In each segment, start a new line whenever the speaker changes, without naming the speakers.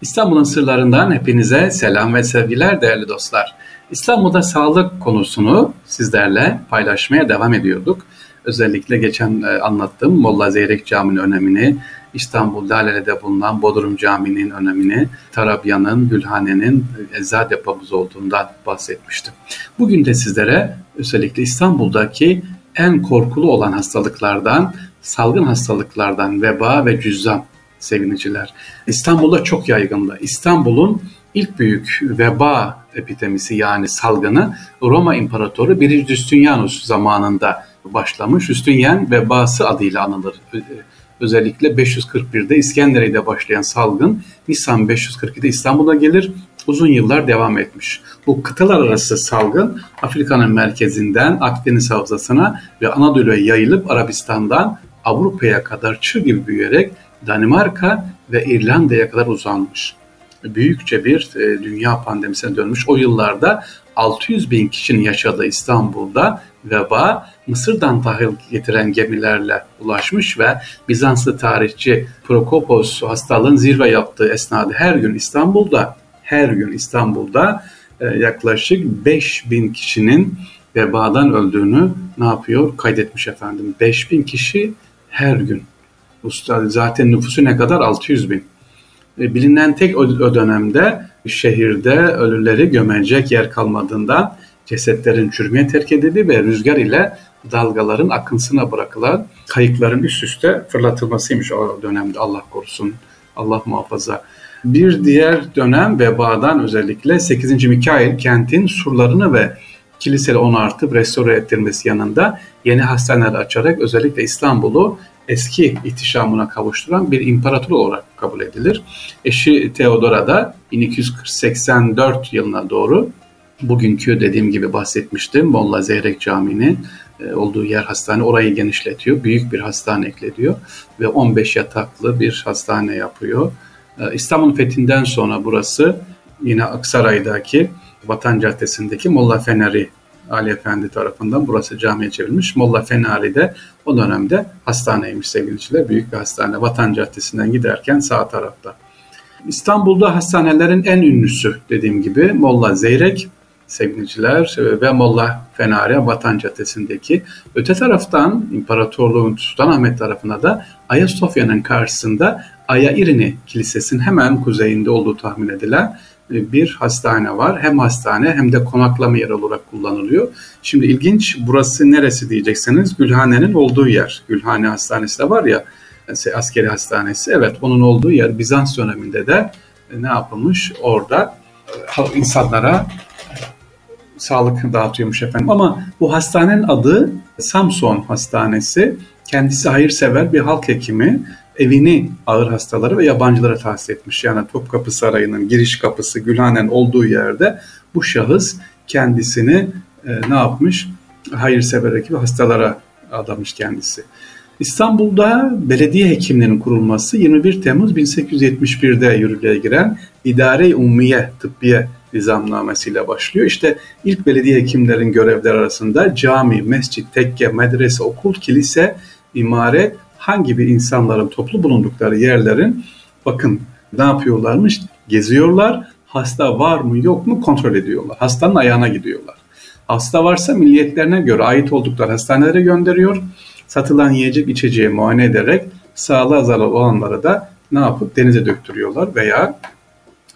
İstanbul'un sırlarından hepinize selam ve sevgiler değerli dostlar. İstanbul'da sağlık konusunu sizlerle paylaşmaya devam ediyorduk. Özellikle geçen e, anlattığım Molla Zeyrek Camii'nin önemini, İstanbul Laleli'de bulunan Bodrum Camii'nin önemini, Tarabya'nın, Gülhane'nin e, ecza depomuz olduğundan bahsetmiştim. Bugün de sizlere özellikle İstanbul'daki en korkulu olan hastalıklardan, salgın hastalıklardan veba ve cüzzam seviniciler. İstanbul'da çok yaygındı. İstanbul'un ilk büyük veba epidemisi yani salgını Roma İmparatoru 1. Justinianus zamanında başlamış. Justinian vebası adıyla anılır. Özellikle 541'de İskenderiye'de başlayan salgın Nisan 542'de İstanbul'a gelir. Uzun yıllar devam etmiş. Bu kıtalar arası salgın Afrika'nın merkezinden Akdeniz Havzası'na ve Anadolu'ya yayılıp Arabistan'dan Avrupa'ya kadar çığ gibi büyüyerek Danimarka ve İrlanda'ya kadar uzanmış. Büyükçe bir e, dünya pandemisine dönmüş. O yıllarda 600 bin kişinin yaşadığı İstanbul'da veba Mısır'dan tahıl getiren gemilerle ulaşmış ve Bizanslı tarihçi Prokopos hastalığın zirve yaptığı esnada her gün İstanbul'da her gün İstanbul'da e, yaklaşık 5 bin kişinin vebadan öldüğünü ne yapıyor? Kaydetmiş efendim. 5 bin kişi her gün. Zaten nüfusu ne kadar? 600 bin. E, bilinen tek o dönemde şehirde ölüleri gömecek yer kalmadığından cesetlerin çürümeye terk edildi ve rüzgar ile dalgaların akınsına bırakılan kayıkların üst üste fırlatılmasıymış o dönemde Allah korusun, Allah muhafaza. Bir diğer dönem vebadan özellikle 8. Mikail kentin surlarını ve kiliseleri onartıp restore ettirmesi yanında yeni hastaneler açarak özellikle İstanbul'u eski ihtişamına kavuşturan bir imparator olarak kabul edilir. Eşi Theodora da 1284 yılına doğru bugünkü dediğim gibi bahsetmiştim Molla Zeyrek Camii'nin e, olduğu yer hastane orayı genişletiyor. Büyük bir hastane eklediyor ve 15 yataklı bir hastane yapıyor. E, İstanbul fethinden sonra burası yine Aksaray'daki Vatan Caddesi'ndeki Molla Feneri Ali Efendi tarafından burası camiye çevrilmiş. Molla Fenari de o dönemde hastaneymiş sevgiliciler. Büyük bir hastane. Vatan Caddesi'nden giderken sağ tarafta. İstanbul'da hastanelerin en ünlüsü dediğim gibi Molla Zeyrek sevgiliciler ve Molla Fenari Vatan Caddesi'ndeki. Öte taraftan İmparatorluğun Sultanahmet tarafına da Ayasofya'nın karşısında Aya İrini Kilisesi'nin hemen kuzeyinde olduğu tahmin edilen bir hastane var. Hem hastane hem de konaklama yeri olarak kullanılıyor. Şimdi ilginç burası neresi diyecekseniz Gülhane'nin olduğu yer. Gülhane Hastanesi de var ya e, askeri hastanesi. Evet onun olduğu yer Bizans döneminde de e, ne yapılmış orada insanlara sağlık dağıtıyormuş efendim. Ama bu hastanenin adı Samson Hastanesi. Kendisi hayırsever bir halk hekimi evini ağır hastaları ve yabancılara tahsis etmiş. Yani Topkapı Sarayı'nın giriş kapısı Gülhanen olduğu yerde bu şahıs kendisini e, ne yapmış? Hayırsever ekibi hastalara adamış kendisi. İstanbul'da belediye hekimlerinin kurulması 21 Temmuz 1871'de yürürlüğe giren İdare-i Ummiye Tıbbiye nizamnamesiyle başlıyor. İşte ilk belediye hekimlerin görevleri arasında cami, mescit, tekke, medrese, okul, kilise, imare, hangi bir insanların toplu bulundukları yerlerin bakın ne yapıyorlarmış? Geziyorlar, hasta var mı yok mu kontrol ediyorlar. Hastanın ayağına gidiyorlar. Hasta varsa milliyetlerine göre ait oldukları hastanelere gönderiyor. Satılan yiyecek içeceği muayene ederek sağlığa zarar olanları da ne yapıp denize döktürüyorlar veya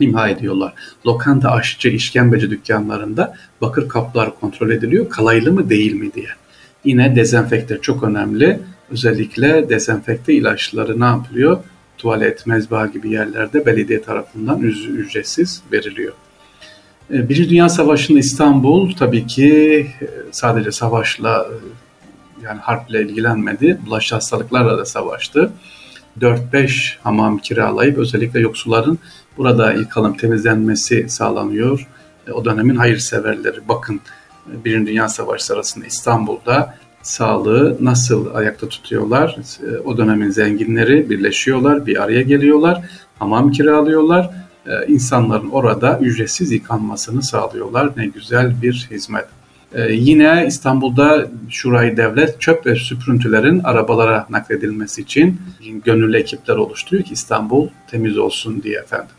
imha ediyorlar. Lokanta, aşçı, işkembeci dükkanlarında bakır kaplar kontrol ediliyor. Kalaylı mı değil mi diye. Yine dezenfekte çok önemli. Özellikle dezenfekte ilaçları ne yapılıyor? Tuvalet, mezba gibi yerlerde belediye tarafından ücretsiz veriliyor. Ee, Birinci Dünya Savaşı'nda İstanbul tabii ki e, sadece savaşla e, yani harple ilgilenmedi. Bulaşıcı hastalıklarla da savaştı. 4-5 hamam kiralayıp özellikle yoksulların burada yıkalım temizlenmesi sağlanıyor. E, o dönemin hayırseverleri bakın Birinci Dünya Savaşı sırasında İstanbul'da sağlığı nasıl ayakta tutuyorlar? E, o dönemin zenginleri birleşiyorlar, bir araya geliyorlar, hamam kiralıyorlar. E, insanların orada ücretsiz yıkanmasını sağlıyorlar. Ne güzel bir hizmet. Ee, yine İstanbul'da Şurayı Devlet çöp ve süprüntülerin arabalara nakledilmesi için gönüllü ekipler oluşturuyor ki İstanbul temiz olsun diye efendim.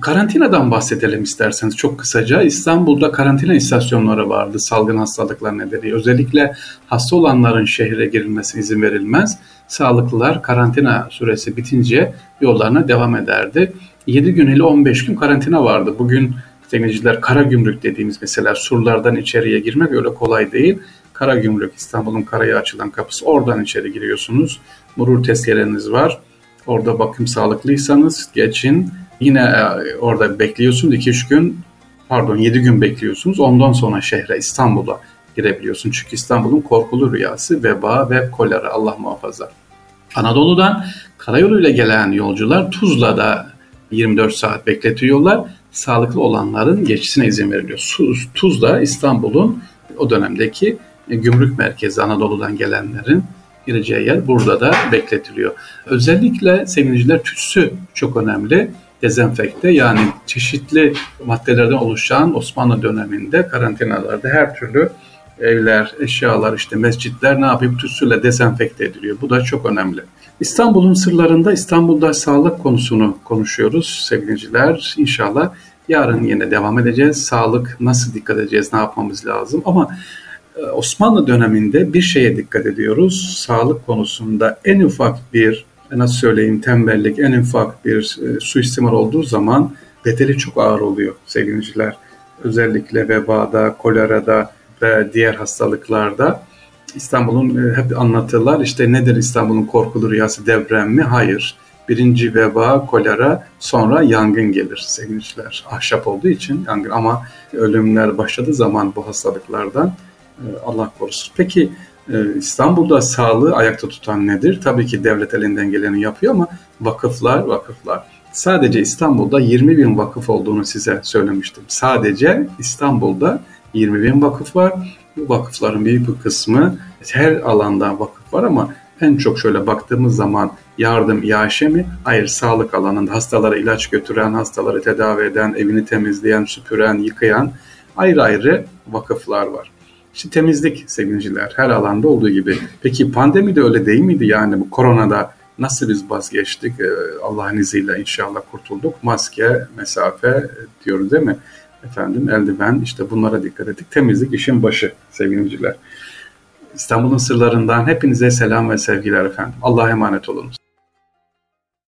Karantinadan bahsedelim isterseniz çok kısaca. İstanbul'da karantina istasyonları vardı salgın hastalıklar nedeniyle. Özellikle hasta olanların şehre girilmesi izin verilmez. Sağlıklılar karantina süresi bitince yollarına devam ederdi. 7 gün ile 15 gün karantina vardı. Bugün denizciler kara gümrük dediğimiz mesela surlardan içeriye girmek öyle kolay değil. Kara gümrük İstanbul'un karaya açılan kapısı oradan içeri giriyorsunuz. Murur tezkereniz var. Orada bakım sağlıklıysanız geçin Yine e, orada bekliyorsunuz 2-3 gün pardon 7 gün bekliyorsunuz. Ondan sonra şehre İstanbul'a girebiliyorsun. Çünkü İstanbul'un korkulu rüyası veba ve kolera Allah muhafaza. Anadolu'dan karayoluyla gelen yolcular Tuzla'da 24 saat bekletiyorlar. Sağlıklı olanların geçişine izin veriliyor. Tuzla İstanbul'un o dönemdeki gümrük merkezi Anadolu'dan gelenlerin gireceği yer burada da bekletiliyor. Özellikle sevinciler tütsü çok önemli dezenfekte yani çeşitli maddelerden oluşan Osmanlı döneminde karantinalarda her türlü evler, eşyalar, işte mescitler ne yapıyor? Tütsüyle dezenfekte ediliyor. Bu da çok önemli. İstanbul'un sırlarında İstanbul'da sağlık konusunu konuşuyoruz sevgiliciler. İnşallah yarın yine devam edeceğiz. Sağlık nasıl dikkat edeceğiz, ne yapmamız lazım ama e, Osmanlı döneminde bir şeye dikkat ediyoruz. Sağlık konusunda en ufak bir nasıl söyleyeyim tembellik, en ufak bir e, suistimal olduğu zaman bedeli çok ağır oluyor sevgiliciler. Özellikle vebada, kolerada ve diğer hastalıklarda. İstanbul'un e, hep anlatırlar işte nedir İstanbul'un korkulu rüyası deprem mi? Hayır. Birinci veba, kolera sonra yangın gelir sevgiliciler. Ahşap olduğu için yangın ama ölümler başladığı zaman bu hastalıklardan e, Allah korusun. Peki İstanbul'da sağlığı ayakta tutan nedir? Tabii ki devlet elinden geleni yapıyor ama vakıflar, vakıflar. Sadece İstanbul'da 20 bin vakıf olduğunu size söylemiştim. Sadece İstanbul'da 20 bin vakıf var. Bu vakıfların büyük bir kısmı her alanda vakıf var ama en çok şöyle baktığımız zaman yardım, iaşe mi? Hayır, sağlık alanında hastalara ilaç götüren, hastaları tedavi eden, evini temizleyen, süpüren, yıkayan ayrı ayrı vakıflar var. İşte temizlik sevgiliciler her alanda olduğu gibi. Peki pandemi de öyle değil miydi? Yani bu koronada nasıl biz vazgeçtik? Ee, Allah'ın izniyle inşallah kurtulduk. Maske, mesafe diyoruz değil mi? Efendim eldiven işte bunlara dikkat ettik. Temizlik işin başı sevgiliciler. İstanbul'un sırlarından hepinize selam ve sevgiler efendim. Allah'a emanet olunuz.